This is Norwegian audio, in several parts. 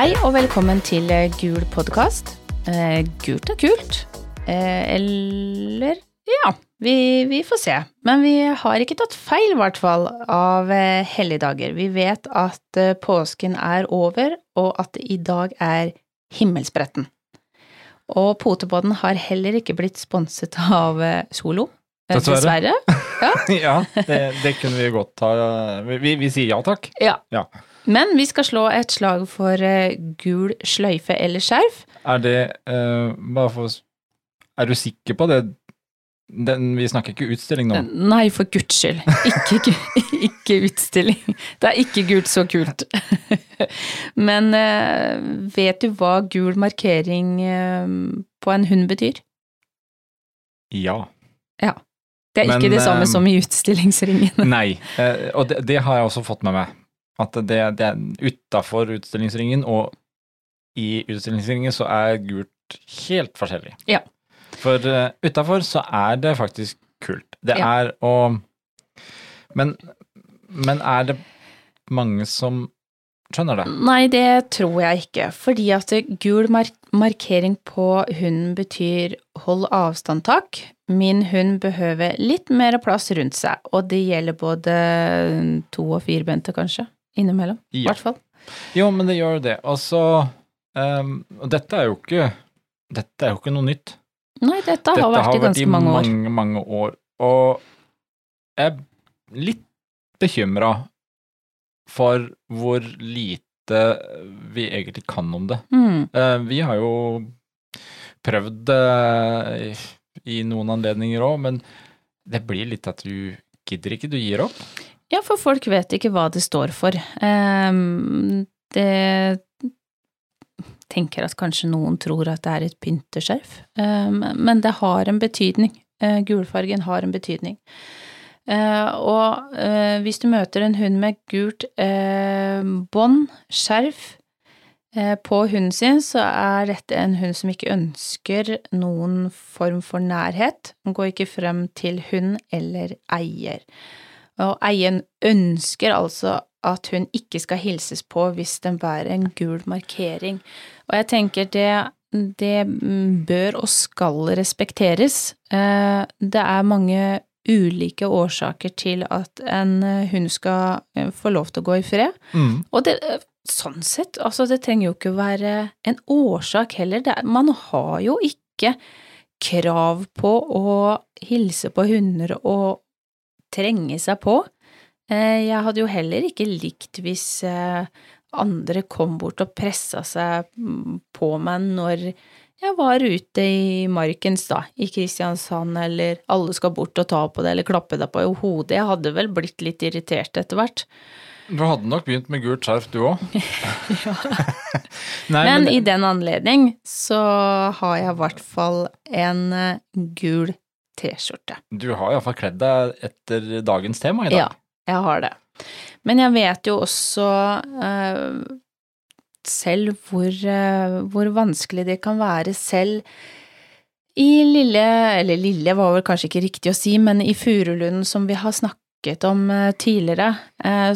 Hei og velkommen til eh, Gul podkast. Eh, gult er kult. Eh, eller ja, vi, vi, får se. Men vi har ikke tatt feil, i hvert fall, av eh, helligdager. Vi vet at eh, påsken er over, og at det i dag er himmelspretten. Og Potepodden har heller ikke blitt sponset av eh, Solo. eh, Dessverre. Ja. ja, det, det kunne vi godt ha Vi, vi, vi sier ja takk. ja. Ja. Men vi skal slå et slag for eh, gul sløyfe eller skjerf. Er det uh, Bare for Er du sikker på det? Den, vi snakker ikke utstilling nå. Nei, for guds skyld. Ikke, ikke utstilling. Det er ikke gult så kult. Men uh, vet du hva gul markering uh, på en hund betyr? Ja. ja. Det er Men, ikke det samme som i utstillingsringen. Nei. Og det, det har jeg også fått med meg. At det, det er utafor utstillingsringen og i utstillingsringen så er gult helt forskjellig. Ja. For uh, utafor så er det faktisk kult. Det Ja. er å men, men er det mange som skjønner det? Nei, det tror jeg ikke. Fordi at gul mark markering på hunden betyr hold avstand, takk. Min hund behøver litt mer plass rundt seg, og det gjelder både to- og firbente, kanskje. Innimellom, i Ja. hvert fall. Jo, men det gjør jo det. Altså um, Og dette er jo ikke Dette er jo ikke noe nytt. Nei, dette Dette har vært i ganske mange år. mange, mange år. Og jeg er litt bekymra for hvor lite vi egentlig kan om det. Mm. Uh, vi har jo prøvd det i noen anledninger òg, men det blir litt at du gidder ikke, du gir opp. Ja, for folk vet ikke hva det står for. Ehm, det tenker at kanskje noen tror at det er et pynteskjerf, Ehm, men det har en betydning. Eh, gulfargen har en betydning. Eh, og eh, hvis du møter en hund med gult bånd, skjerf, på hunden sin, så er dette en hund som ikke ønsker noen form for nærhet. Går ikke frem til hund eller eier. Og eieren ønsker altså at hun ikke skal hilses på hvis den bærer en gul markering. Og jeg tenker det, det bør og skal respekteres. Eh, Det er mange ulike årsaker til at en hund skal eh, få lov til å gå i fred. Og det, sånn sett, altså det trenger jo ikke være en årsak heller. Er, man har jo ikke krav på å hilse på hunder og trenge seg på. Eh, Jeg hadde jo heller ikke likt hvis eh, andre kom bort og pressa seg mm, på meg når jeg var ute i markens, da, i Kristiansand, eller alle skal bort og ta på det eller klappe deg på i hodet. Jeg hadde vel blitt litt irritert etter hvert. Du hadde nok begynt med gult skjerf, du òg. Nei, Men men, i den anledning så har jeg i hvert fall en gul gul T-skjorte. du har iallfall kledd deg etter dagens tema i dag. Ja, jeg har det. Men jeg vet jo også uh, selv hvor, uh, hvor vanskelig det kan være selv i lille, eller lille var vel kanskje ikke riktig å si, men i Furulunden som vi har snakket om uh, tidligere,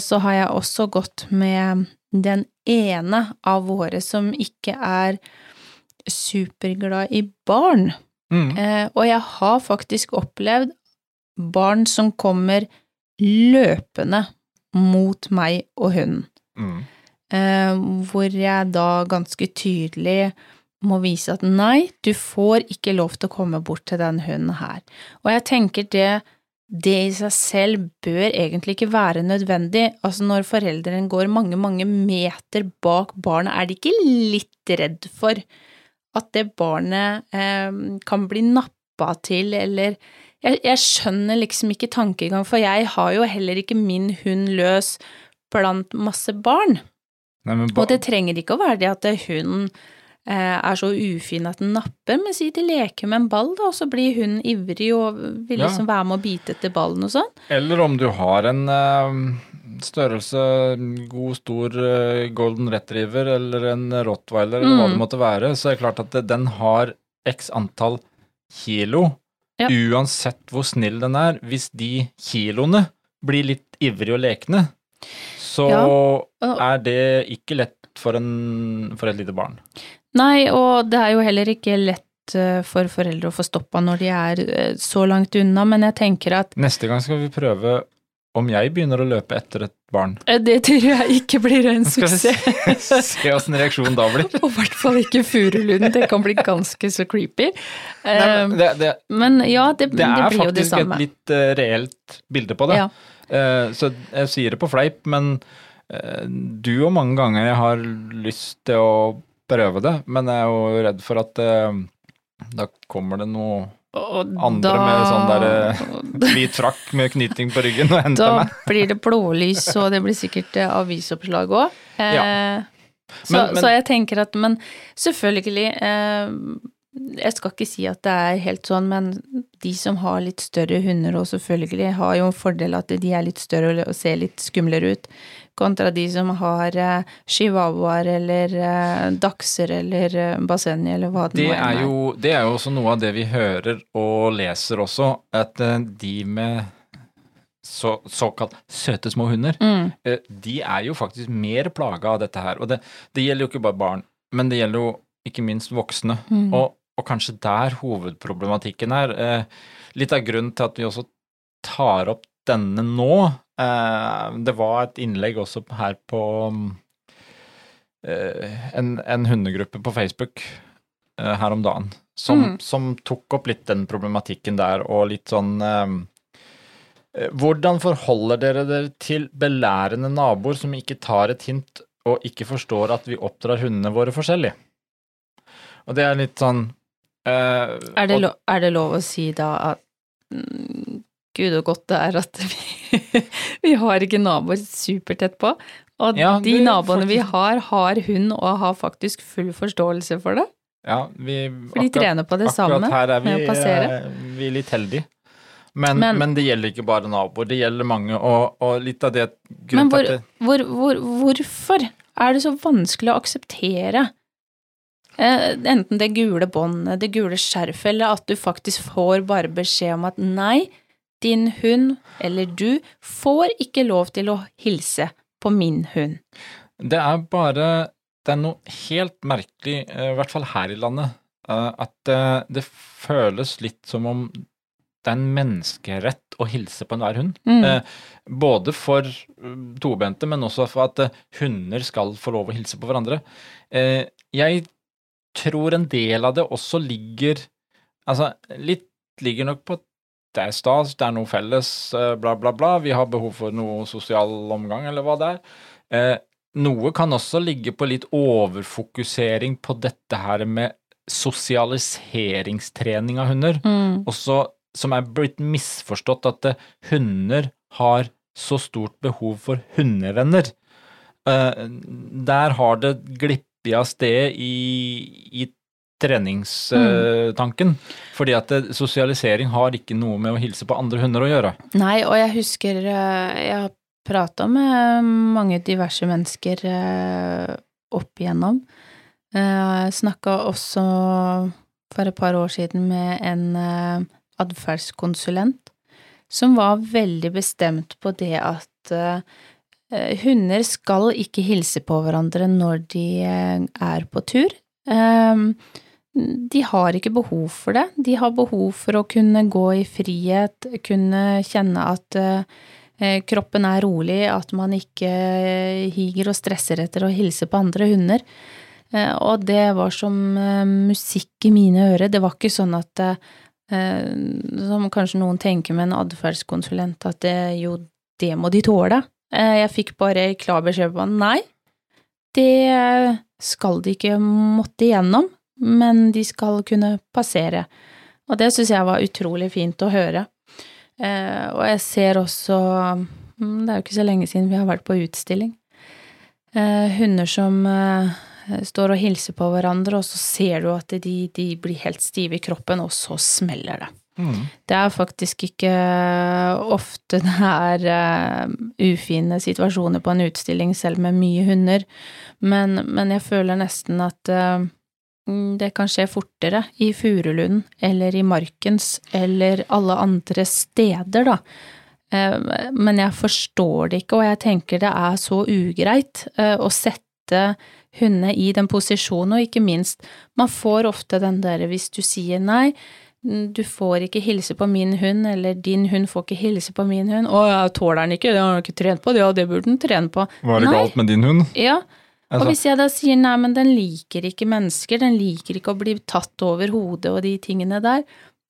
så har jeg også gått med den ene av våre som ikke er superglad i barn. Mm. Eh, og jeg har faktisk opplevd barn som kommer løpende mot meg og hunden. Mm. Eh, hvor jeg da ganske tydelig må vise at nei, du får ikke lov til å komme bort til den hunden her. Og jeg tenker det, det i seg selv bør egentlig ikke være nødvendig. Altså når foreldrene går mange, mange meter bak barnet, er de ikke litt redd for at det barnet eh, kan bli nappa til, eller jeg, jeg skjønner liksom ikke tankegang, for jeg har jo heller ikke min hund løs blant masse barn. Nei, men ba Og det trenger ikke å være det at hunden eh, er så ufin at den napper, men si de leker med en ball, da, og så blir hunden ivrig og vil Ja. liksom være med å bite etter ballen og sånn. Eller om du har en eh, størrelse, god, stor eh, golden retriever eller en rottweiler eller hva Mm. det måtte være, så er det klart at den har x antall kilo. Ja. Uansett hvor snill den er, hvis de kiloene blir litt ivrige og lekne, så Ja. er det ikke lett for, en, for et lite barn. Nei, og det er jo heller ikke lett eh, for foreldre å få stoppa når de er eh, så langt unna, men jeg tenker at Neste gang skal vi prøve om jeg begynner å løpe etter et barn. eh, det tror jeg ikke blir en Skal vi suksess. se, se åssen reaksjonen da blir. Og i hvert fall ikke Furulund, det kan bli ganske så creepy. Nei, Eh, men det, det, Men ja, det, det det er blir jo det faktisk et litt eh, reelt bilde på det. Ja. Eh, så jeg sier det på fleip, men eh, du og mange ganger jeg har lyst til å prøve det, men jeg er jo redd for at eh, da kommer det noe Og andre med sånn der hvit frakk med knyting på ryggen og henter Da blir det blålys, og det blir sikkert eh, avisoppslag òg. Eh, Ja. så, så jeg tenker at Men selvfølgelig eh, Jeg skal ikke si at det er helt sånn, men de som har litt større hunder, og selvfølgelig har jo en fordel at de er litt større og ser litt skumlere ut, kontra de som har eh, chihuahuaer eller eh, dachser eller eh, basseng eller hva det Det nå er, jo, det er jo også noe av det vi hører og leser også, at eh, de med så, såkalt søte små hunder, Mm, eh, de er jo faktisk mer plaga av dette her. Og det, det gjelder jo ikke bare barn, men det gjelder jo ikke minst voksne. mm. Og, og kanskje der hovedproblematikken er. Eh, litt av grunnen til at vi også tar opp denne nå, det var et innlegg også her på eh, en, en hundegruppe på Facebook eh, her om dagen, som, Mm. som tok opp litt den problematikken der, og litt sånn eh, eh, Hvordan forholder dere dere til belærende naboer som ikke tar et hint og ikke forstår at vi oppdrar hundene våre forskjellig? Og det er litt sånn Uh, Er det, lov, er det lov å si da at mm, gud og godt det er at vi, vi har ikke naboer supertett på, og Ja, de naboene naboene vi har, har hund og har faktisk full forståelse for det. Ja, vi, For de trener på det samme akkurat her er vi, eh, vi er litt heldige. Men, Men- men, det gjelder ikke bare naboer, det gjelder mange, og, og litt av det Men hvor, det, hvor, hvor, hvorfor er det så vanskelig å akseptere eh, enten det gule båndet, det gule skjerfet, eller at du faktisk får bare beskjed om at nei, din hund eller du får ikke lov til å hilse på min hund. det er bare Det er noe helt merkelig, eh, i hvert fall her i landet, eh, at eh, det føles litt som om det er en menneskerett å hilse på enhver hund. Mm. Både for mm, tobente, men også for at hunder skal få lov å hilse på hverandre. Jeg tror en del av det også ligger Altså, litt ligger nok på at det er stas, det er noe felles, eh, bla, bla, bla. Vi har behov for noe sosial omgang, eller hva det er. Eh, Noe kan også ligge på litt overfokusering på dette her med sosialiseringstrening av hunder Mm. også som er blitt misforstått at det, hunder har så stort behov for hundevenner. Eh, der har det glippet av sted i, i treningstanken. Fordi at eh, sosialisering har ikke noe med å hilse på andre hunder å gjøre. Nei, og jeg husker eh, jeg har prata med mange diverse mennesker eh, opp igjennom. Jeg snakka også for et par år siden med en atferdskonsulent som var veldig bestemt på det at hunder skal ikke hilse på hverandre når de er på tur. De har ikke behov for det. De har behov for å kunne gå i frihet, kunne kjenne at eh, kroppen er rolig, at man ikke eh, higer og stresser etter å hilse på andre hunder. Eh, og det var som musikk i mine ører. Det var ikke sånn at Som kanskje noen tenker med en atferdskonsulent, at det, jo, det må de tåle. Jeg fikk bare klar beskjed på nei, det skal de ikke måtte igjennom men de skal kunne passere. Og det syns jeg var utrolig fint å høre. Eh, og jeg ser også mm, Det er jo ikke så lenge siden vi har vært på utstilling. Eh, hunder som eh, står og hilser på hverandre, og så ser du at de, de blir helt stive i kroppen, og så smeller det. Det er faktisk ikke ofte det er uh, ufine situasjoner på en utstilling, selv med mye hunder, men, men jeg føler nesten at uh, det kan skje fortere i Furulunden eller i Markens eller alle andre steder, da. Eh, Men jeg forstår det ikke, og jeg tenker det er så ugreit eh, å sette hundene i den posisjonen, og ikke minst, man får ofte den derre hvis du sier nei, du får ikke hilse på min hund, eller din hund får ikke hilse på min hund. Å, jeg tåler den ikke, det har han ikke trent på, ja, det burde den trene på. Hva er det Nei. galt med din hund? Ja, og Altså, hvis jeg da sier nei, men den liker ikke mennesker, den liker ikke å bli tatt over hodet og de tingene der,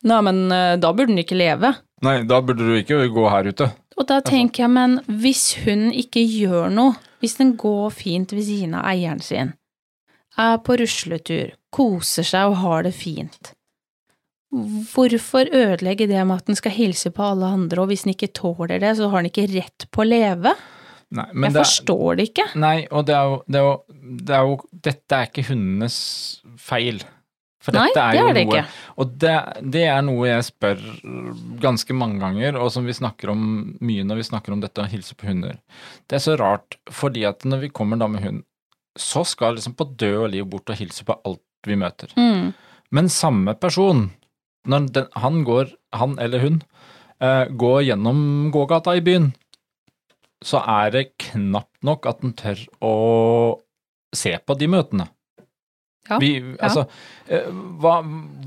nei, men eh, da burde den ikke leve. nei, da burde du ikke gå her ute. Og da tenker jeg, men hvis hun ikke gjør noe, hvis den går fint ved siden av eieren sin, er på rusletur, koser seg og har det fint, hvorfor ødelegge det med at den skal hilse på alle andre, og hvis den ikke tåler det, så har den ikke rett på å leve? Nei, men Jeg det er- forstår det ikke. Nei, og det er, jo, det, er jo, det er jo Dette er ikke hundenes feil. For Nei, dette er det er det noe, ikke. Og det, det er noe jeg spør ganske mange ganger, og som vi snakker om mye når vi snakker om dette å hilse på hunder. Det er så rart, fordi at når vi kommer da med hund, så skal liksom på død og liv bort og hilse på alt vi møter. Mm. Men samme person, når den, han går, han eller hun, eh, går gjennom gågata i byen, så er det knapt nok at den tør å se på de møtene. Ja, Vi, altså, ja. hva,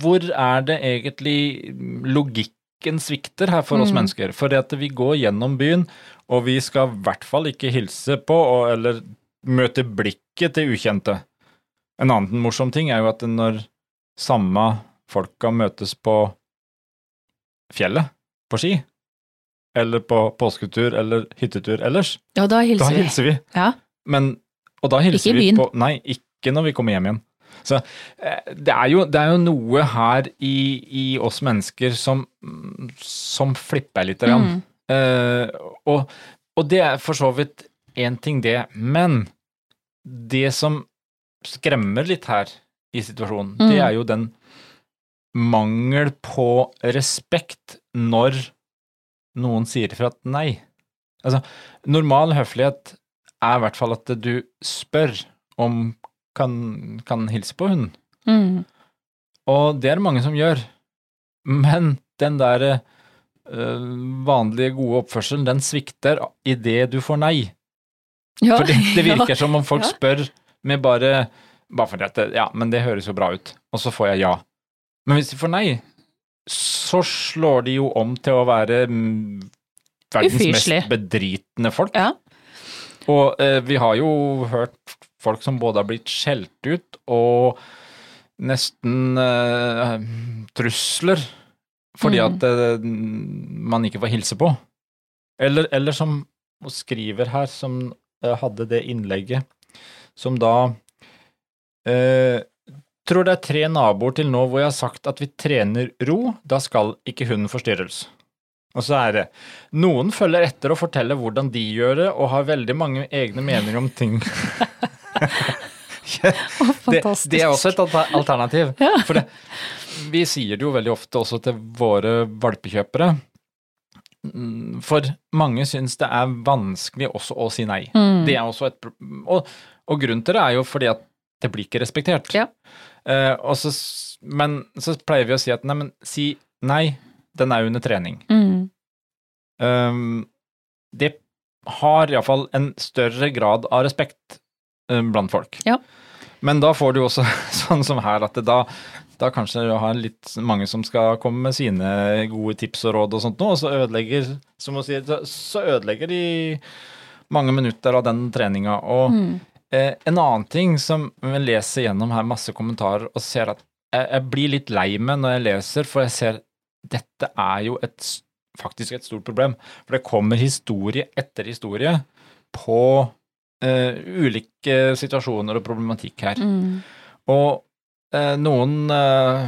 hvor er det egentlig logikken svikter her for oss Mm. mennesker? For det at vi går gjennom byen, og vi skal i hvert fall ikke hilse på og, eller møte blikket til ukjente. En annen morsom ting er jo at når samme folka møtes på fjellet, på ski, eller på påsketur eller hyttetur ellers, Ja, da da hilser vi. hilser vi. Ja. Men, og da hilser Ikke i vi på Nei, ikke når vi kommer hjem igjen. Så eh, det er jo, det er jo noe her i, i oss mennesker som, som flipper litt. Mm. Uh, og, og det er for så vidt én ting, det. Men det som skremmer litt her i situasjonen, Mm. det er jo den mangel på respekt når noen sier ifra at nei. Altså, normal høflighet er i hvert fall at du spør om kan, kan hilse på hunden. Mm. Og det er det mange som gjør. Men den der øh, vanlige, gode oppførselen, den svikter idet du får nei. Ja. For det, det virker ja. som om folk Ja. spør med bare Bare fordi at det, Ja, men det høres jo bra ut. Og så får jeg ja. Men hvis de får nei, så slår de jo om til å være mm, verdens Ufyselig. mest bedritne folk. Ja. Og eh, vi har jo hørt folk som både har blitt skjelt ut og nesten eh, trusler fordi Mm. at eh, man ikke får hilse på. Eller, eller som skriver her, som eh, hadde det innlegget, som da eh, Tror det er tre naboer til nå hvor jeg har sagt at vi trener ro, da skal ikke hunden forstyrres. Og så er det Noen følger etter og forteller hvordan de gjør det, og har veldig mange egne meninger om ting. Det, det er også et alternativ. For det, vi sier det jo veldig ofte også til våre valpekjøpere. Mm, For mange syns det er vanskelig også å si nei. Mm. Det er også et og, og grunnen til det er jo fordi at det blir ikke respektert. Ja. Og så, men så pleier vi å si at nei, men si nei, den er under trening. Mm. Um, det har iallfall en større grad av respekt um, blant folk. Ja. Men da får du også sånn som her, at det da, da kanskje du har litt mange som skal komme med sine gode tips og råd og sånt noe, og så ødelegger, som hun sier, så- så ødelegger de mange minutter av den treninga. Og Mm. Eh, en annen ting som jeg leser gjennom her masse kommentarer og ser at jeg, jeg blir litt lei meg når jeg leser, for jeg ser dette er jo et, faktisk et stort problem. For det kommer historie etter historie på eh, ulike situasjoner og problematikk her. Mm. Og eh, noen eh,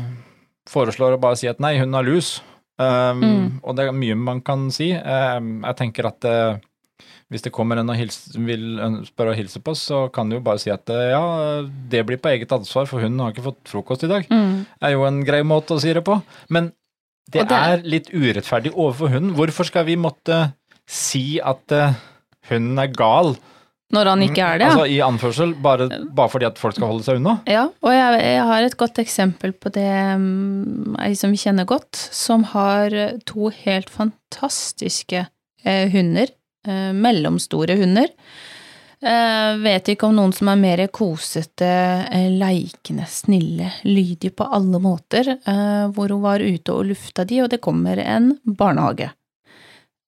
foreslår å bare si at nei, hun har lus. Um, Mm. Og det er mye man kan si. Um, jeg tenker at eh, hvis det kommer en og hils, vil spørre å hilse på oss, så kan du jo bare si at eh, ja, det blir på eget ansvar, for hun har ikke fått frokost i dag. Mm. er jo en grei måte å si det på. Men det, det er- litt urettferdig overfor hunden. Hvorfor skal vi måtte si at eh, hunden er gal? Når han ikke er det. Altså i anførsel, bare, bare fordi at folk skal holde seg unna? Ja, og jeg, jeg har et godt eksempel på det, mm, ei som vi kjenner godt, som har to helt fantastiske eh, hunder. Eh, mellomstore hunder. Eh, vet ikke om noen som er mer kosete, eh, leikende, snille, lydige på alle måter, eh, hvor hun var ute og lufta de, og det kommer en barnehage.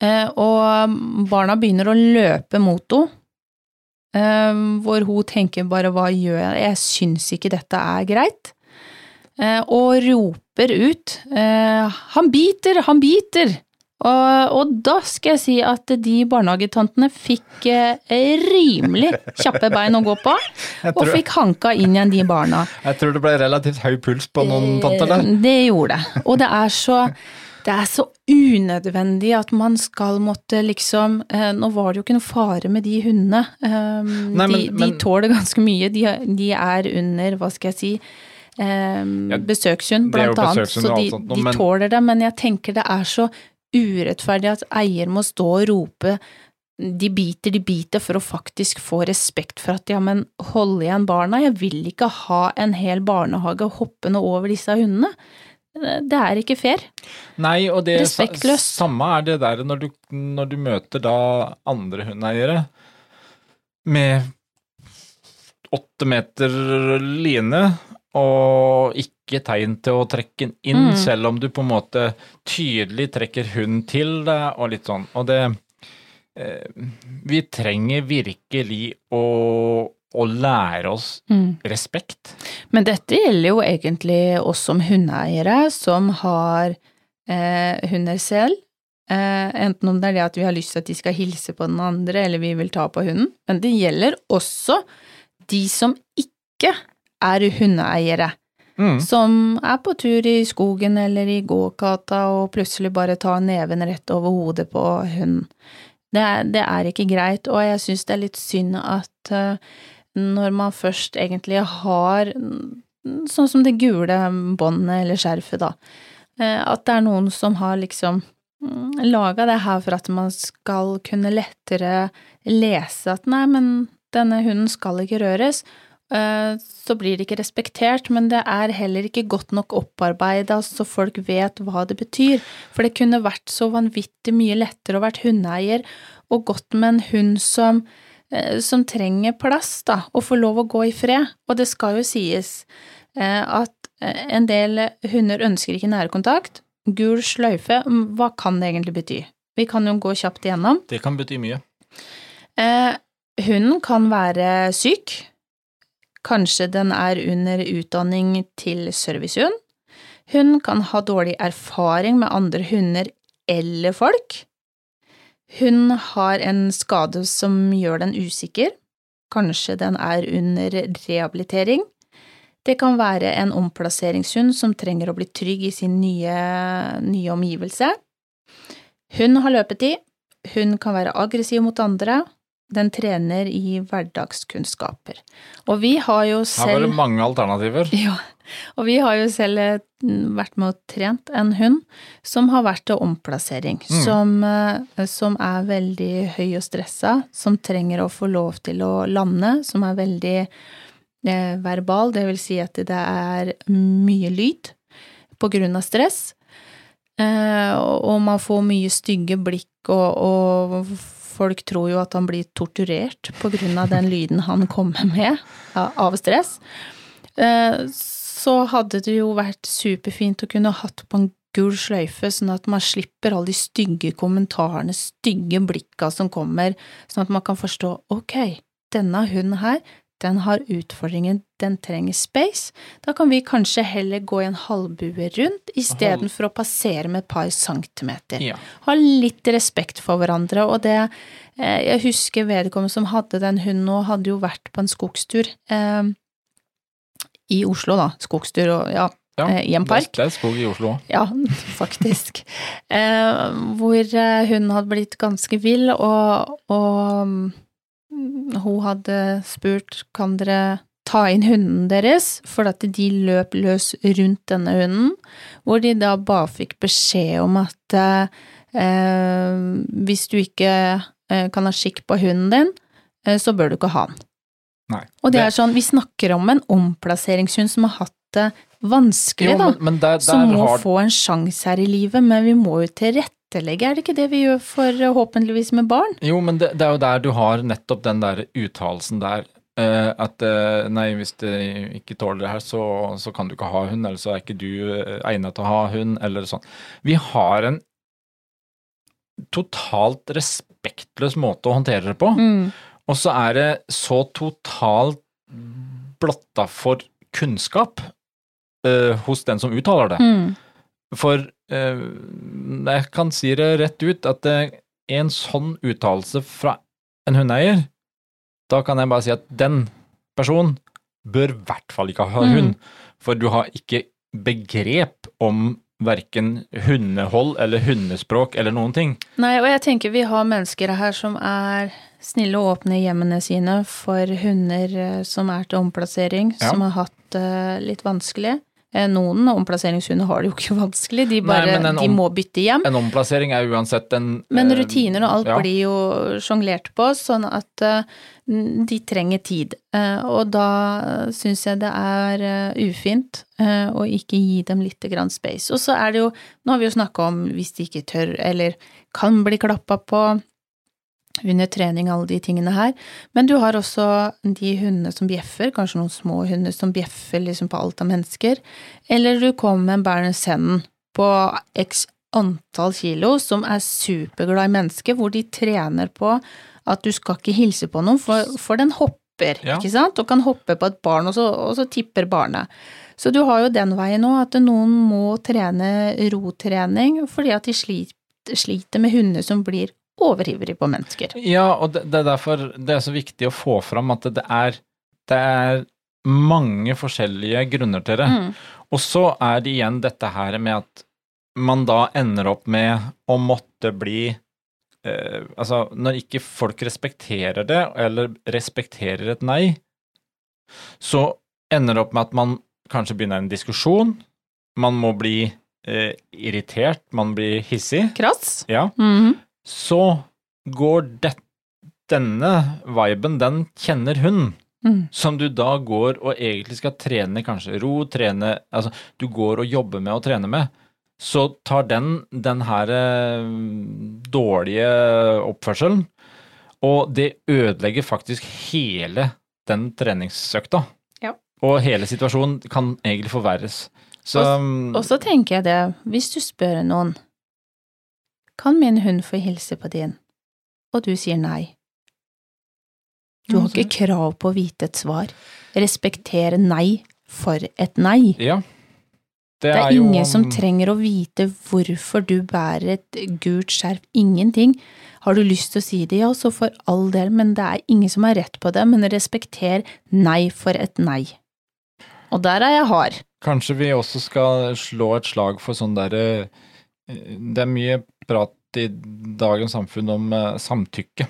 Eh, og barna begynner å løpe mot henne, hvor hun tenker bare hva gjør jeg, jeg syns ikke dette er greit, og roper ut han biter, han biter! Og, og da skal jeg si at de barnehagetantene fikk eh, rimelig kjappe bein å gå på, og fikk hanka inn igjen de barna. jeg tror det ble relativt høy puls på noen tanter der. Det gjorde det. Og det er så det er så unødvendig at man skal måtte liksom eh, Nå var det jo ikke noe fare med de hundene. Eh, Nei, men- de, de tåler ganske mye. De, de er under, hva skal jeg si, um, Ja, besøkshund, blant annet. Så de, de tåler det, men jeg tenker det er så urettferdig at eier må stå og rope de biter, de biter, for å faktisk få respekt for at ja, men hold igjen barna, jeg vil ikke ha en hel barnehage hoppende over disse hundene. Det er ikke fair. Nei, og det Respektløst. samme er det der når du, når du møter da andre hundeeiere med åtte meter line og ikke tegn til å trekke den inn, Mm. selv om du på en måte tydelig trekker hunden til deg og litt sånn. Og det eh, Vi trenger virkelig å, å lære oss respekt. Men dette gjelder jo egentlig oss som hundeeiere som har eh, hunder selv. Eh, enten om det er det at vi har lyst til at de skal hilse på den andre, eller vi vil ta på hunden. Men det gjelder også de som ikke er hundeeiere. Mm. Som er på tur i skogen eller i gågata og plutselig bare tar neven rett over hodet på hunden. Det det er ikke greit, og jeg syns det er litt synd at eh, når man først egentlig har mm, sånn som det gule båndet eller skjerfet, da, eh, at det er noen som har liksom mm, laga det her for at man skal kunne lettere lese at nei, men denne hunden skal ikke røres, så blir det ikke respektert, men det er heller ikke godt nok opparbeida så folk vet hva det betyr. For det kunne vært så vanvittig mye lettere å vært hundeeier og gått med en hund som, eh, som trenger plass, da, og få lov å gå i fred. Og det skal jo sies eh, at eh, en del hunder ønsker ikke nærkontakt. Gul sløyfe, mm, hva kan det egentlig bety? Vi kan jo gå kjapt igjennom. Det kan bety mye. Eh, hunden kan være syk. Kanskje den er under utdanning til servicehund. Hun kan ha dårlig erfaring med andre hunder eller folk. Hun har en skade som gjør den usikker. Kanskje den er under rehabilitering. Det kan være en omplasseringshund som trenger å bli trygg i sin nye, nye omgivelse. Hun har løpetid. Hun kan være aggressiv mot andre. Den trener i hverdagskunnskaper. Og vi har jo Her var selv det mange alternativer. ja, og vi har jo selv eh, vært med og trent en hund som har vært til omplassering, Mm. som, eh, som er veldig høy og stressa, som trenger å få lov til å lande, som er veldig eh, verbal, det vil si at det er mye lyd på grunn av stress, eh, og man får mye stygge blikk, og, og folk tror jo at han blir torturert av den lyden han kommer med av stress. Eh, så hadde det jo vært superfint å kunne hatt på en gul sløyfe, sånn at man slipper alle de stygge kommentarene, stygge blikka som kommer, sånn at man kan forstå ok, denne hunden her, den har utfordringen, den trenger space. Da kan vi kanskje heller gå i en halvbue rundt, istedenfor å passere med et par centimeter Ja. ha litt respekt for hverandre, og det eh, Jeg husker vedkommende som hadde den hunden nå, hadde jo vært på en skogstur eh, i Oslo, da. Skogstur og ja, Ja, eh, i en park. Det er skog i Oslo òg. Ja, faktisk. Eh, hvor eh, hun hadde blitt ganske vill, og, og hun hadde spurt kan dere ta inn hunden deres, for at de løp løs rundt denne hunden, hvor de da bare fikk beskjed om at eh, hvis du ikke eh, kan ha skikk på hunden din, eh, så bør du ikke ha den. Nei. Og det er sånn, vi snakker om en omplasseringshund som har hatt det vanskelig, Jo, da men, men der, som må har få en sjanse her i livet, men vi må jo tilrettelegge tilrettelegge, er det ikke det vi gjør forhåpentligvis med barn? Jo, men det, det er jo der du har nettopp den der uttalelsen der. Uh, at uh, nei, hvis du ikke tåler det her, så, så kan du ikke ha hund, eller så er ikke du eh, egnet til å ha hund, eller sånn. Vi har en totalt respektløs måte å håndtere det på, Mm. og så er det så totalt blotta for kunnskap uh, hos den som uttaler det. Mm. For eh, jeg kan si det rett ut at eh, en sånn uttalelse fra en hundeeier, da kan jeg bare si at den personen bør i hvert fall ikke ha Mm. hund, for du har ikke begrep om verken hundehold eller hundespråk eller noen ting. Nei, og jeg tenker vi har mennesker her som er snille og åpne i hjemmene sine for hunder eh, som er til omplassering, Ja. som har hatt eh, litt vanskelig. Eh, Noen omplasseringshunder har det jo ikke vanskelig, de, bare, Nei, de må bytte hjem. En omplassering er uansett en Men eh, rutiner og alt ja. blir jo sjonglert på, sånn at eh, de trenger tid. Og da syns jeg det er ufint å ikke gi dem litt grann space. Og så er det jo, nå har vi jo snakka om hvis de ikke tør eller kan bli klappa på under trening, alle de tingene her. Men du har også de hundene som bjeffer, kanskje noen små hunder som bjeffer liksom på alt av mennesker. Eller du kommer med en Berner Sennen på x antall kilo som er superglad i mennesker, hvor de trener på at du skal ikke hilse på noen, for, for den hopper, Ja. ikke sant? Og kan hoppe på et barn, og så, og så tipper barnet. Så du har jo den veien nå, at noen må trene rotrening fordi at de sliter, sliter med hunder som blir overivrige på mennesker. Ja, og det, det er derfor det er så viktig å få fram at det er, det er mange forskjellige grunner til det. Mm. Og så er det igjen dette her med at man da ender opp med å måtte bli eh, Altså, når ikke folk respekterer det, eller respekterer et nei, så ender det opp med at man kanskje begynner en diskusjon, man må bli eh, irritert, man blir hissig, Krass. ja, Mhm. Så går det, denne viben, den kjenner hun Mm. som du da går og egentlig skal trene kanskje ro, trene Altså, du går og jobber med å trene med, så tar den den her eh, dårlige oppførselen, og det ødelegger faktisk hele den treningsøkta. Ja. Og hele situasjonen kan egentlig forverres. Så og, Og så tenker jeg det, hvis du spør noen, kan min hund få hilse på din, og du sier nei. Du har ikke krav på å vite et svar. Respektere nei for et nei. Ja. Det er ingen som trenger å vite hvorfor du bærer et gult skjerf. Ingenting. Har du lyst til å si det, ja, så for all del, men det er ingen som har rett på det. Men respekter nei for et nei. Og der er jeg hard. Kanskje vi også skal slå et slag for sånn derre Det er mye prat i dagens samfunn om eh, samtykke.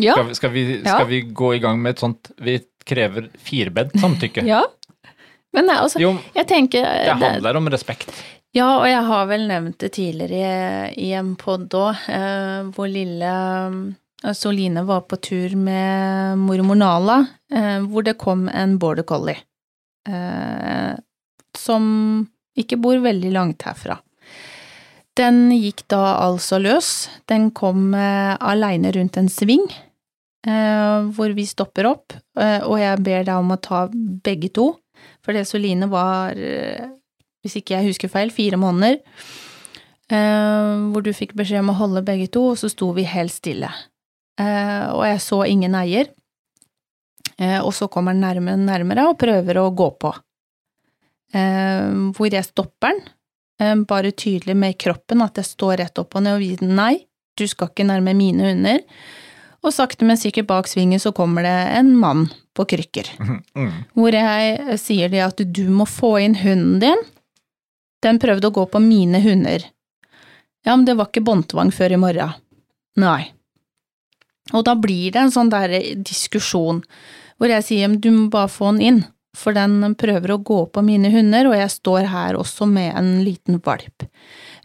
Ja. Skal, vi, skal, vi, Ja. vi gå i gang med et sånt Vi krever firbed samtykke. ja. Men nei, altså, Jo, jeg tenker det handler om respekt. Ja, og jeg har vel nevnt det tidligere i, i en pod òg, eh, hvor lille eh, Soline var på tur med mormor Nala, eh, hvor det kom en border collie. Eh, som ikke bor veldig langt herfra. Den gikk da altså løs. Den kom eh, aleine rundt en sving, eh, hvor vi stopper opp, eh, og jeg ber deg om å ta begge to. for det Soline var, eh, hvis ikke jeg husker feil, fire måneder. eh, hvor du fikk beskjed om å holde begge to, og så sto vi helt stille. Eh, og jeg så ingen eier. Eh, og så kommer den nærmere og nærmere og prøver å gå på. Hvor jeg stopper den, bare tydelig med kroppen at jeg står rett opp og ned og viser den nei, du skal ikke nærme mine hunder. Og sakte, men sikkert bak svingen så kommer det en mann på krykker Mm. hvor jeg sier det at du må få inn hunden din. Den prøvde å gå på mine hunder. Ja, men det var ikke båndtvang før i morgen. Nei. Og da blir det en sånn der diskusjon hvor jeg sier men du må bare få den inn. For den prøver å gå på mine hunder, og jeg står her også med en liten valp.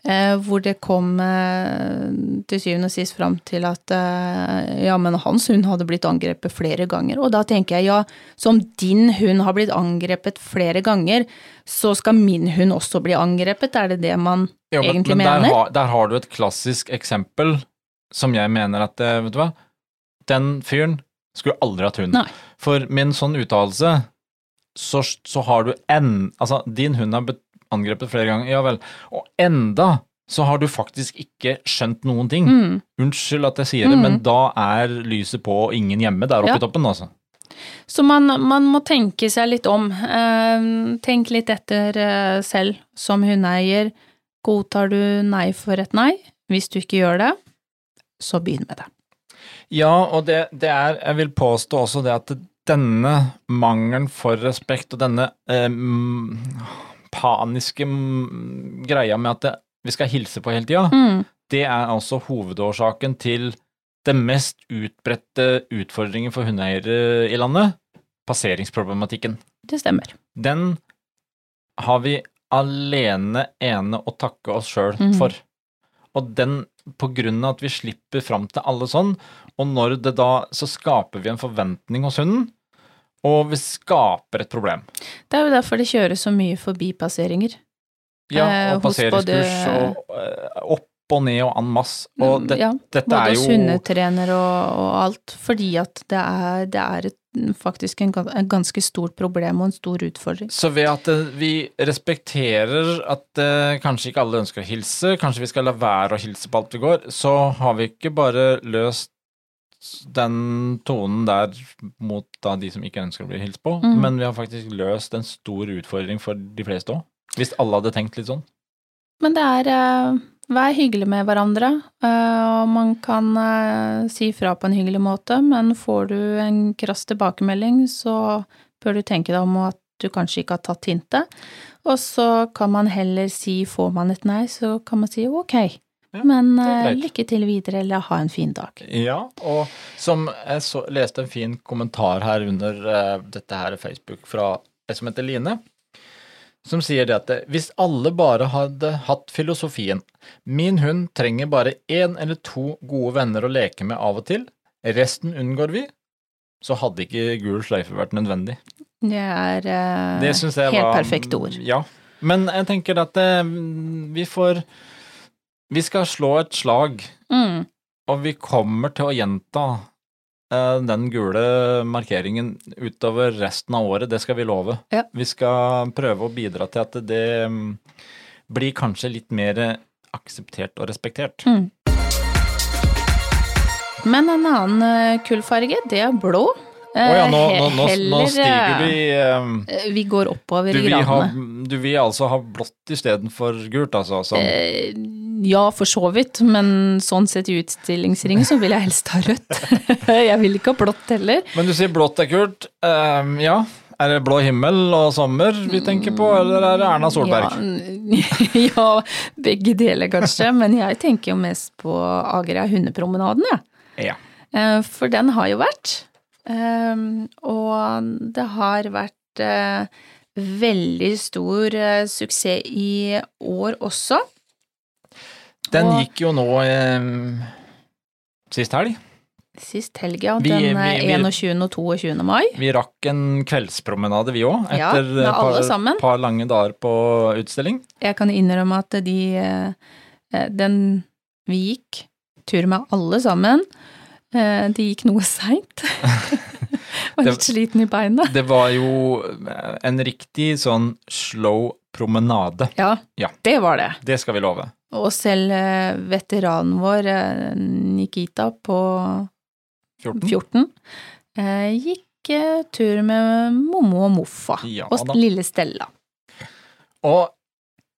Eh, hvor det kom eh, til syvende og sist fram til at eh, ja, men hans hund hadde blitt angrepet flere ganger. Og da tenker jeg ja, som din hund har blitt angrepet flere ganger, så skal min hund også bli angrepet. Er det det man Jo, men, egentlig men der, mener? har, der har du et klassisk eksempel som jeg mener at eh, Vet du hva? Den fyren skulle aldri hatt hund. Nei. For min sånn uttalelse, så, så har du en Altså, din hund har blitt angrepet flere ganger, ja vel, og enda så har du faktisk ikke skjønt noen ting. Mm. Unnskyld at jeg sier det, Mm. men da er lyset på og ingen hjemme der oppe Ja. i toppen, altså. Så man, man må tenke seg litt om. Eh, tenk litt etter eh, selv som hundeeier. Godtar du nei for et nei? Hvis du ikke gjør det, så begynn med det. Ja, og det, det er Jeg vil påstå også det at denne mangelen for respekt og denne eh, mm, paniske mm, greia med at det, vi skal hilse på hele tida, Mm. det er altså hovedårsaken til det mest utbredte utfordringen for hundeeiere i landet, passeringsproblematikken. Det stemmer. Den har vi alene ene å takke oss sjøl Mhm. for. Og den, på grunn av at vi slipper fram til alle sånn, og når det da, så skaper vi en forventning hos hunden, og vi skaper et problem. Det er jo derfor det kjøres så mye forbipasseringer. Ja, Eh, og hos passeringskurs og eh, opp og ned og en masse. Og det, ja, dette både er jo hundetrener og, og alt, fordi at det er, det er et, faktisk en, en ganske stort problem og en stor utfordring. Så ved at eh, vi respekterer at eh, kanskje ikke alle ønsker å hilse, kanskje vi skal la være å hilse på alt vi går, så har vi ikke bare løst den tonen der mot da de som ikke ønsker å bli hilst på, Mm. men vi har faktisk løst en stor utfordring for de fleste òg. Hvis alle hadde tenkt litt sånn. Men det er uh, Vær hyggelig med hverandre, Uh, og man kan uh, si fra på en hyggelig måte, men får du en krass tilbakemelding, så bør du tenke deg om at du kanskje ikke har tatt hintet. Og så kan man heller si, får man et nei, så kan man si ok, Ja, men det greit. lykke til videre, eller ha en fin dag. Ja, og som jeg så, leste en fin kommentar her under uh, dette her Facebook fra en som heter Line, som sier det at eh, hvis alle bare hadde hatt filosofien min hund trenger bare én eller to gode venner å leke med av og til, resten unngår vi, så hadde ikke gul sløyfe vært nødvendig. Det er uh, Det helt var perfekte ord. Ja. Men jeg tenker at eh, vi får Vi skal slå et slag Mm, og vi kommer til å gjenta eh, den gule markeringen utover resten av året, det skal vi love. Ja. Vi skal prøve å bidra til at det mm, blir kanskje litt mer akseptert og respektert. mm. Men en annen eh, kullfarge, det er blå. Å ja, nå, Eh, nå, nå, nå stiger vi eh, Vi går oppover i gradene. du vil altså ha blått istedenfor gult, altså? Sånn. Eh, ja, for så vidt, men sånn sett i utstillingsringen så vil jeg helst ha rødt. jeg vil ikke ha blått heller. Men du sier blått er kult. Um, ja. Er det blå himmel og sommer vi tenker på, eller er det Erna Solberg? Ja, ja, begge deler kanskje, men jeg tenker jo mest på Agerøya hundepromenaden, jeg. Ja. Eh, For den har jo vært. Eh, Og det har vært eh, veldig stor eh, suksess i år også. Den Og- gikk jo nå eh, sist helg. Sist helg, ja. Vi- Den eh, vi- vi- 21. og 22. mai. Vi rakk en kveldspromenade, vi òg, etter et ja, par, par lange dager på utstilling. Jeg kan innrømme at de eh, Den Vi gikk tur med alle sammen. De gikk noe seint. Var litt sliten i beina. Det var jo eh, en riktig sånn slow promenade. Ja, Ja. det var det. Det skal vi love. Og selv eh, veteranen vår, eh, Nikita på 14. 14, eh, gikk tur med Mommo og Moffa. Ja og lille Stella. Og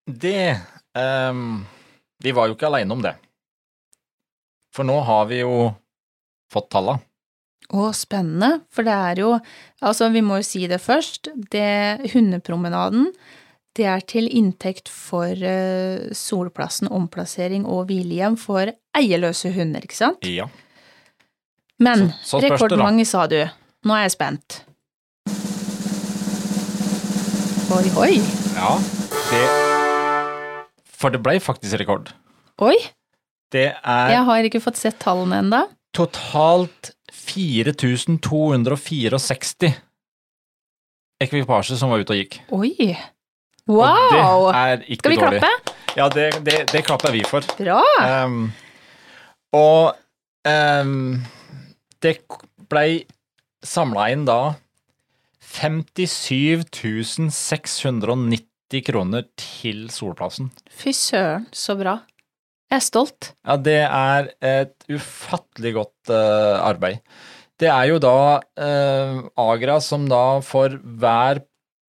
det um, Vi var jo ikke aleine om det. For nå har vi jo fått talla. Å, spennende, for det er jo Altså, vi må jo si det først. Det Hundepromenaden, det er til inntekt for eh, Solplassen omplassering og hvilehjem for eierløse hunder, ikke sant? Ja. Men Så- så rekordmange, sa du. Nå er jeg spent. Oi, oi. Ja, det For det ble faktisk rekord. Oi, Det er jeg har ikke fått sett tallene enda. totalt 4264 ekvipasjer som var ute og gikk. Oi. Og det er ikke Skal vi dårlig. klappe? Ja, det, det, det klapper vi for. Bra! Um, og um, det blei samla inn da 57 690 kroner til Solplassen. Fy søren, så bra. Jeg er stolt. Ja, det er et ufattelig godt uh, arbeid. Det er jo da uh, Agra som da for hver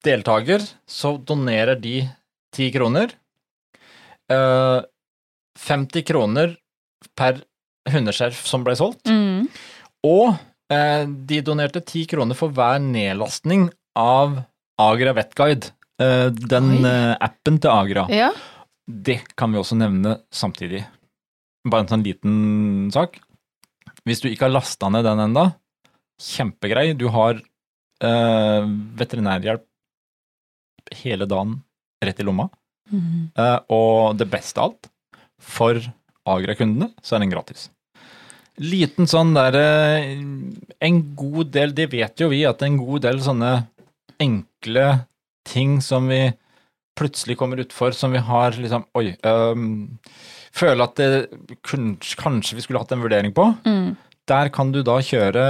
deltaker så donerer de 10 kroner. Eh, 50 kroner per hundeskjerf som ble solgt. Mm. Og eh, de donerte 10 kroner for hver nedlastning av Agra Vetguide. Eh, den Oi. eh, appen til Agra. Ja. Det kan vi også nevne samtidig. Bare en sånn liten sak. Hvis du ikke har lasta ned den enda, kjempegrei. Du har eh, veterinærhjelp hele dagen rett i lomma. Mm. Eh, og det beste av alt, for Agra-kundene så er den gratis. Liten sånn derre En god del, det vet jo vi, at en god del sånne enkle ting som vi plutselig kommer utfor, som vi har liksom Oi. Um, føler at det kanskje vi skulle hatt en vurdering på. Mm. Der kan du da kjøre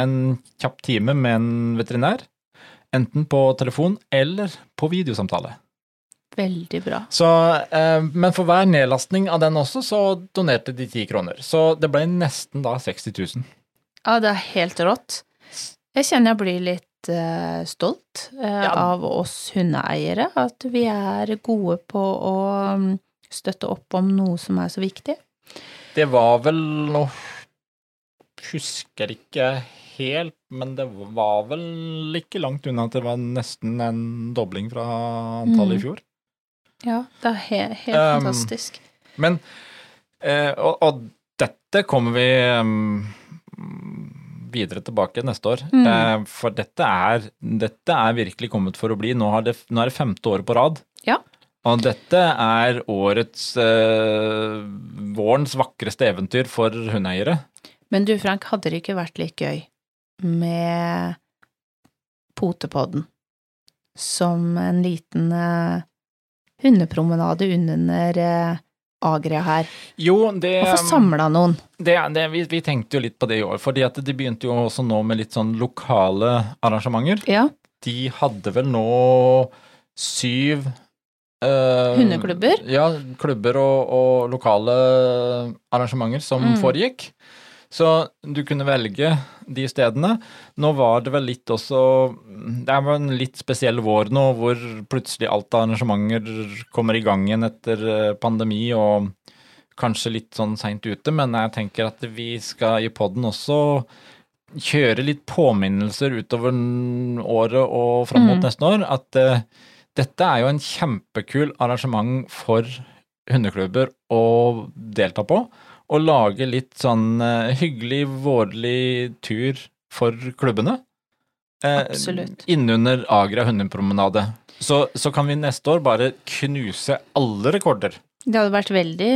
en kjapp time med en veterinær. Enten på telefon eller på videosamtale. Veldig bra. Så, eh, men for hver nedlastning av den også, så donerte de ti kroner. Så det ble nesten da 60 000. Ja, det er helt rått. Jeg kjenner jeg blir litt eh, stolt eh, Ja. av oss hundeeiere, at vi er gode på å mm, støtte opp om noe som er så viktig. Det var vel Nå husker ikke helt, men det var vel ikke langt unna at det var nesten en dobling fra antallet Mm. i fjor. Ja, det er he helt Um, fantastisk. Men eh, og, og dette kommer vi um, videre tilbake neste år. Mm. Eh, for dette er, dette er virkelig kommet for å bli. Nå, har det, nå er det femte året på rad. Ja. Og dette er årets eh, vårens vakreste eventyr for hundeeiere. Men du Frank, hadde det ikke vært litt gøy med potepodden som en liten eh, hundepromenade under eh, Agria her? Jo, det, Og få samla noen. det, det vi, vi tenkte jo litt på det i år. fordi at de begynte jo også nå med litt sånn lokale arrangementer. Ja. De hadde vel nå syv eh, Hundeklubber? Ja, klubber og, og lokale arrangementer som Mm. foregikk. Så du kunne velge de stedene. Nå var det vel litt også Det vel en litt spesiell vår nå, hvor plutselig alt av arrangementer kommer i gang igjen etter eh, pandemi og kanskje litt sånn seint ute, men jeg tenker at vi skal i poden også kjøre litt påminnelser utover året og fram mot Mm. neste år. At uh, dette er jo en kjempekul arrangement for hundeklubber å delta på. Og lage litt sånn eh, hyggelig, vårlig tur for klubbene. Eh, Absolutt. Innunder Agra hundepromenade. Så, så kan vi neste år bare knuse alle rekorder. Det hadde vært veldig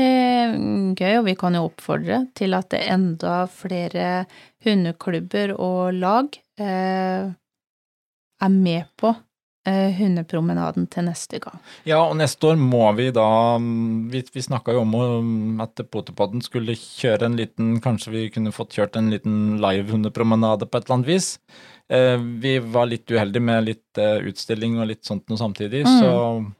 mm, gøy, og vi kan jo oppfordre til at det enda flere hundeklubber og lag eh, er med på eh, hundepromenaden til neste gang. Ja, og neste år må vi da mm, Vi, vi snakka jo om um, at Potepodden skulle kjøre en liten Kanskje vi kunne fått kjørt en liten live-hundepromenade på et eller annet vis. Eh, vi var litt uheldige med litt eh, utstilling og litt sånt noe samtidig, Mm. så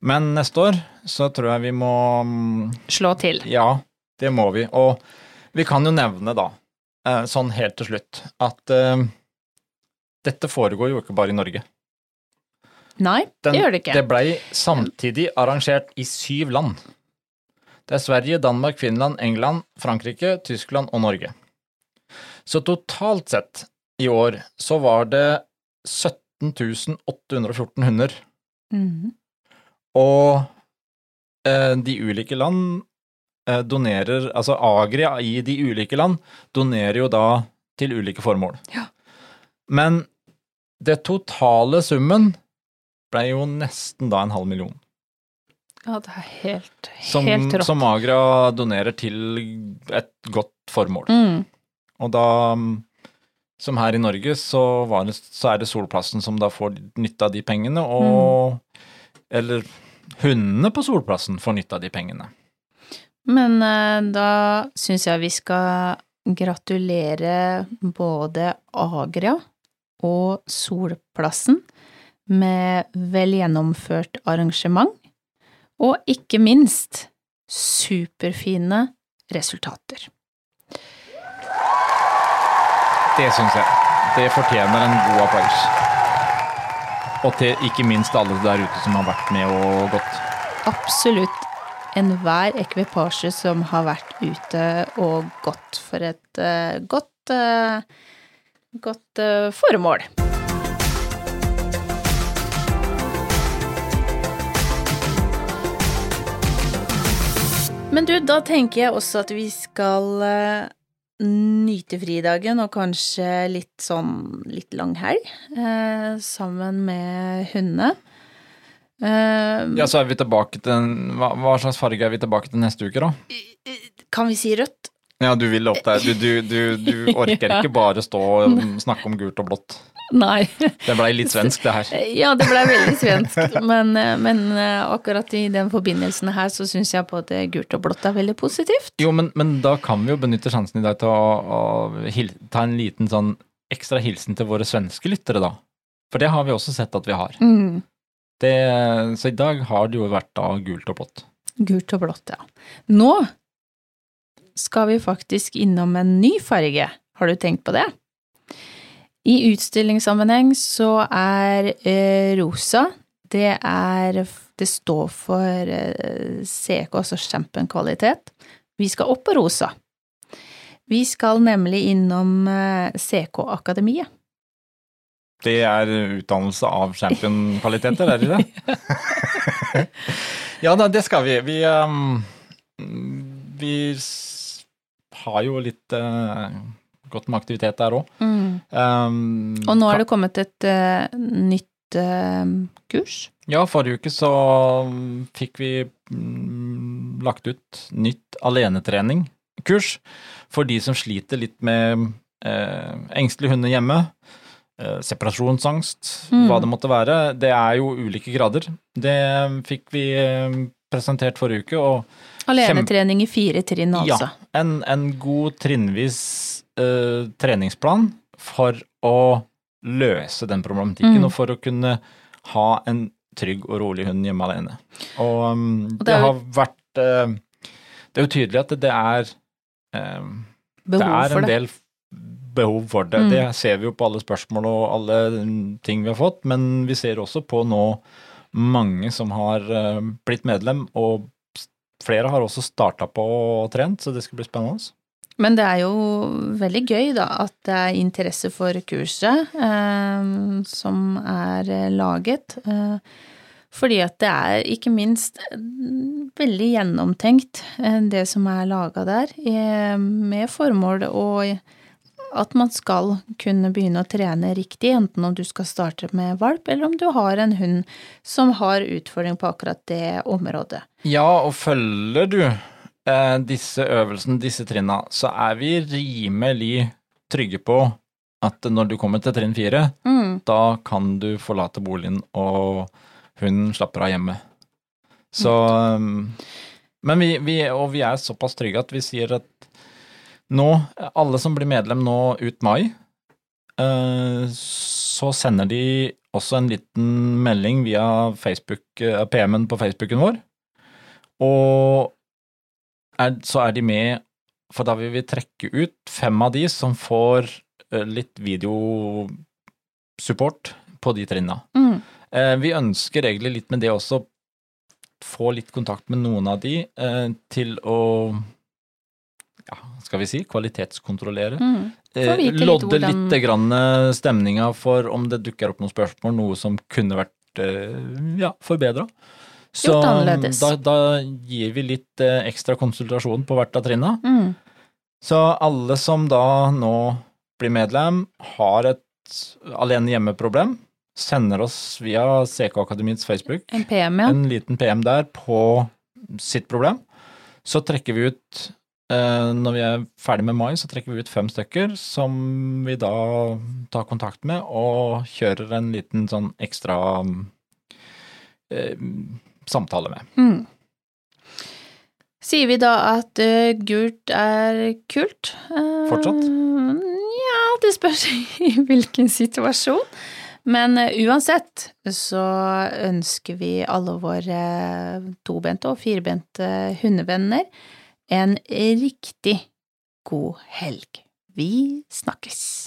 Men neste år så tror jeg vi må mm, Slå til. Ja, det må vi. Og vi kan jo nevne, da, eh, sånn helt til slutt, at eh, dette foregår jo ikke bare i Norge. Nei, Den, det gjør det ikke. Det blei samtidig arrangert i syv land. Det er Sverige, Danmark, Finland, England, Frankrike, Tyskland og Norge. Så totalt sett i år så var det 17 814 hunder. Mhm. Og eh, de ulike land eh, donerer Altså Agria i de ulike land donerer jo da til ulike formål. Ja. Men det totale summen ble jo nesten da en halv million. Ja, det er helt, Som, helt rått. som Agra donerer til et godt formål. Mm. Og da, mm, som her i Norge, så, var det, så er det Solplassen som da får nytte av de pengene, og Eller hundene på Solplassen får nytte av de pengene. Men eh, da syns jeg vi skal gratulere både Agria og Solplassen med velgjennomført arrangement, og ikke minst superfine resultater. Det syns jeg. Det fortjener en god applaus. Og til ikke minst alle der ute som har vært med og gått. Absolutt enhver ekvipasje som har vært ute og gått for et uh, godt, uh, godt uh, formål. Men du, da tenker jeg også at vi skal uh, nyte fridagen og kanskje litt sånn litt lang helg uh, sammen med hundene. Uh, Ja, så er vi tilbake til en, hva, hva slags farge er vi tilbake til neste uke, da? Kan vi si rødt? Ja, du vil opp der. Du, du, du, du orker Ja. ikke bare stå og snakke om gult og blått. Nei. Det blei litt svensk, det her. Ja, det ble veldig svensk, men, men eh, akkurat i den forbindelsen her så syns jeg både gult og blått er veldig positivt. Jo, men, men da kan vi jo benytte sjansen i dag til å, å ta en liten sånn ekstra hilsen til våre svenske lyttere, da. For det har vi også sett at vi har. Mm. Det, så i dag har det jo vært da gult og blått. Gult og blått, ja. Nå skal vi faktisk innom en ny farge. Har du tenkt på det? I utstillingssammenheng så er eh, rosa det er Det står for eh, CK, altså kvalitet. Vi skal opp på rosa. Vi skal nemlig innom eh, CK-akademiet. Det er utdannelse av championkvaliteter, er det det? ja da, det skal vi. Vi, um, vi har jo litt uh, godt med aktivitet der òg. Um, Og nå er det kommet et uh, nytt uh, kurs. Ja, forrige uke så fikk vi mm, lagt ut nytt alenetrening-kurs for de som sliter litt med eh, engstelige hunder hjemme. Eh, separasjonsangst, Mm. hva det måtte være. Det er jo ulike grader. Det fikk vi eh, presentert forrige uke, og Alenetrening i fire trinn, altså. ja, en, en god trinnvis eh, treningsplan for å løse den problematikken, Mm. og for å kunne ha en trygg og rolig hund hjemme alene. Og, um, Og det det, er jo- vært uh, Det er jo tydelig at det er um, Behov det er for en det. del behov for det. Mm. Det ser vi jo på alle spørsmål og alle ting vi har fått, men vi ser også på nå mange som har eh, blitt medlem, og flere har også starta på og trent, så det skal bli spennende. Men det er jo veldig gøy, da, at det er interesse for kurset eh, som er eh, laget. Eh, fordi at det er ikke minst eh, veldig gjennomtenkt, eh, det som er laga der, eh, med formål og at man skal kunne begynne å trene riktig, enten om du skal starte med valp, eller om du har en hund som har utfordring på akkurat det området. Ja, og følger du disse øvelsene, disse trinna, så er vi rimelig trygge på at når du kommer til trinn fire, Mm. da kan du forlate boligen, og hun slapper av hjemme. Så Men vi, vi, og vi er såpass trygge at vi sier at nå, alle som blir medlem nå ut mai, eh, så sender de også en liten melding via Facebook, eh, PM-en på Facebooken vår. Og er, så er de med, for da vil vi trekke ut fem av de som får eh, litt videosupport på de trinna. Mm. Eh, vi ønsker egentlig litt med det også få litt kontakt med noen av de eh, til å ja, skal vi si, kvalitetskontrollere. Mm. Litt lodde litt grann stemninga for om det dukker opp noen spørsmål, noe som kunne vært ja, forbedra. Så da, da gir vi litt eh, ekstra konsultasjon på hvert av trinna. Mm. Så alle som da nå blir medlem, har et alene hjemme-problem, sender oss via CK Akademiets Facebook En PM, ja. en liten PM der på sitt problem, så trekker vi ut eh, når vi er ferdig med mai, så trekker vi ut fem stykker som vi da tar kontakt med og kjører en liten sånn ekstra eh, samtale med. Mm. Sier vi da at uh, gult er kult? Uh, Fortsatt? Ja, det spørs i hvilken situasjon. Men uh, uansett så ønsker vi alle våre tobente og firbente hundevenner en riktig god helg. Vi snakkes!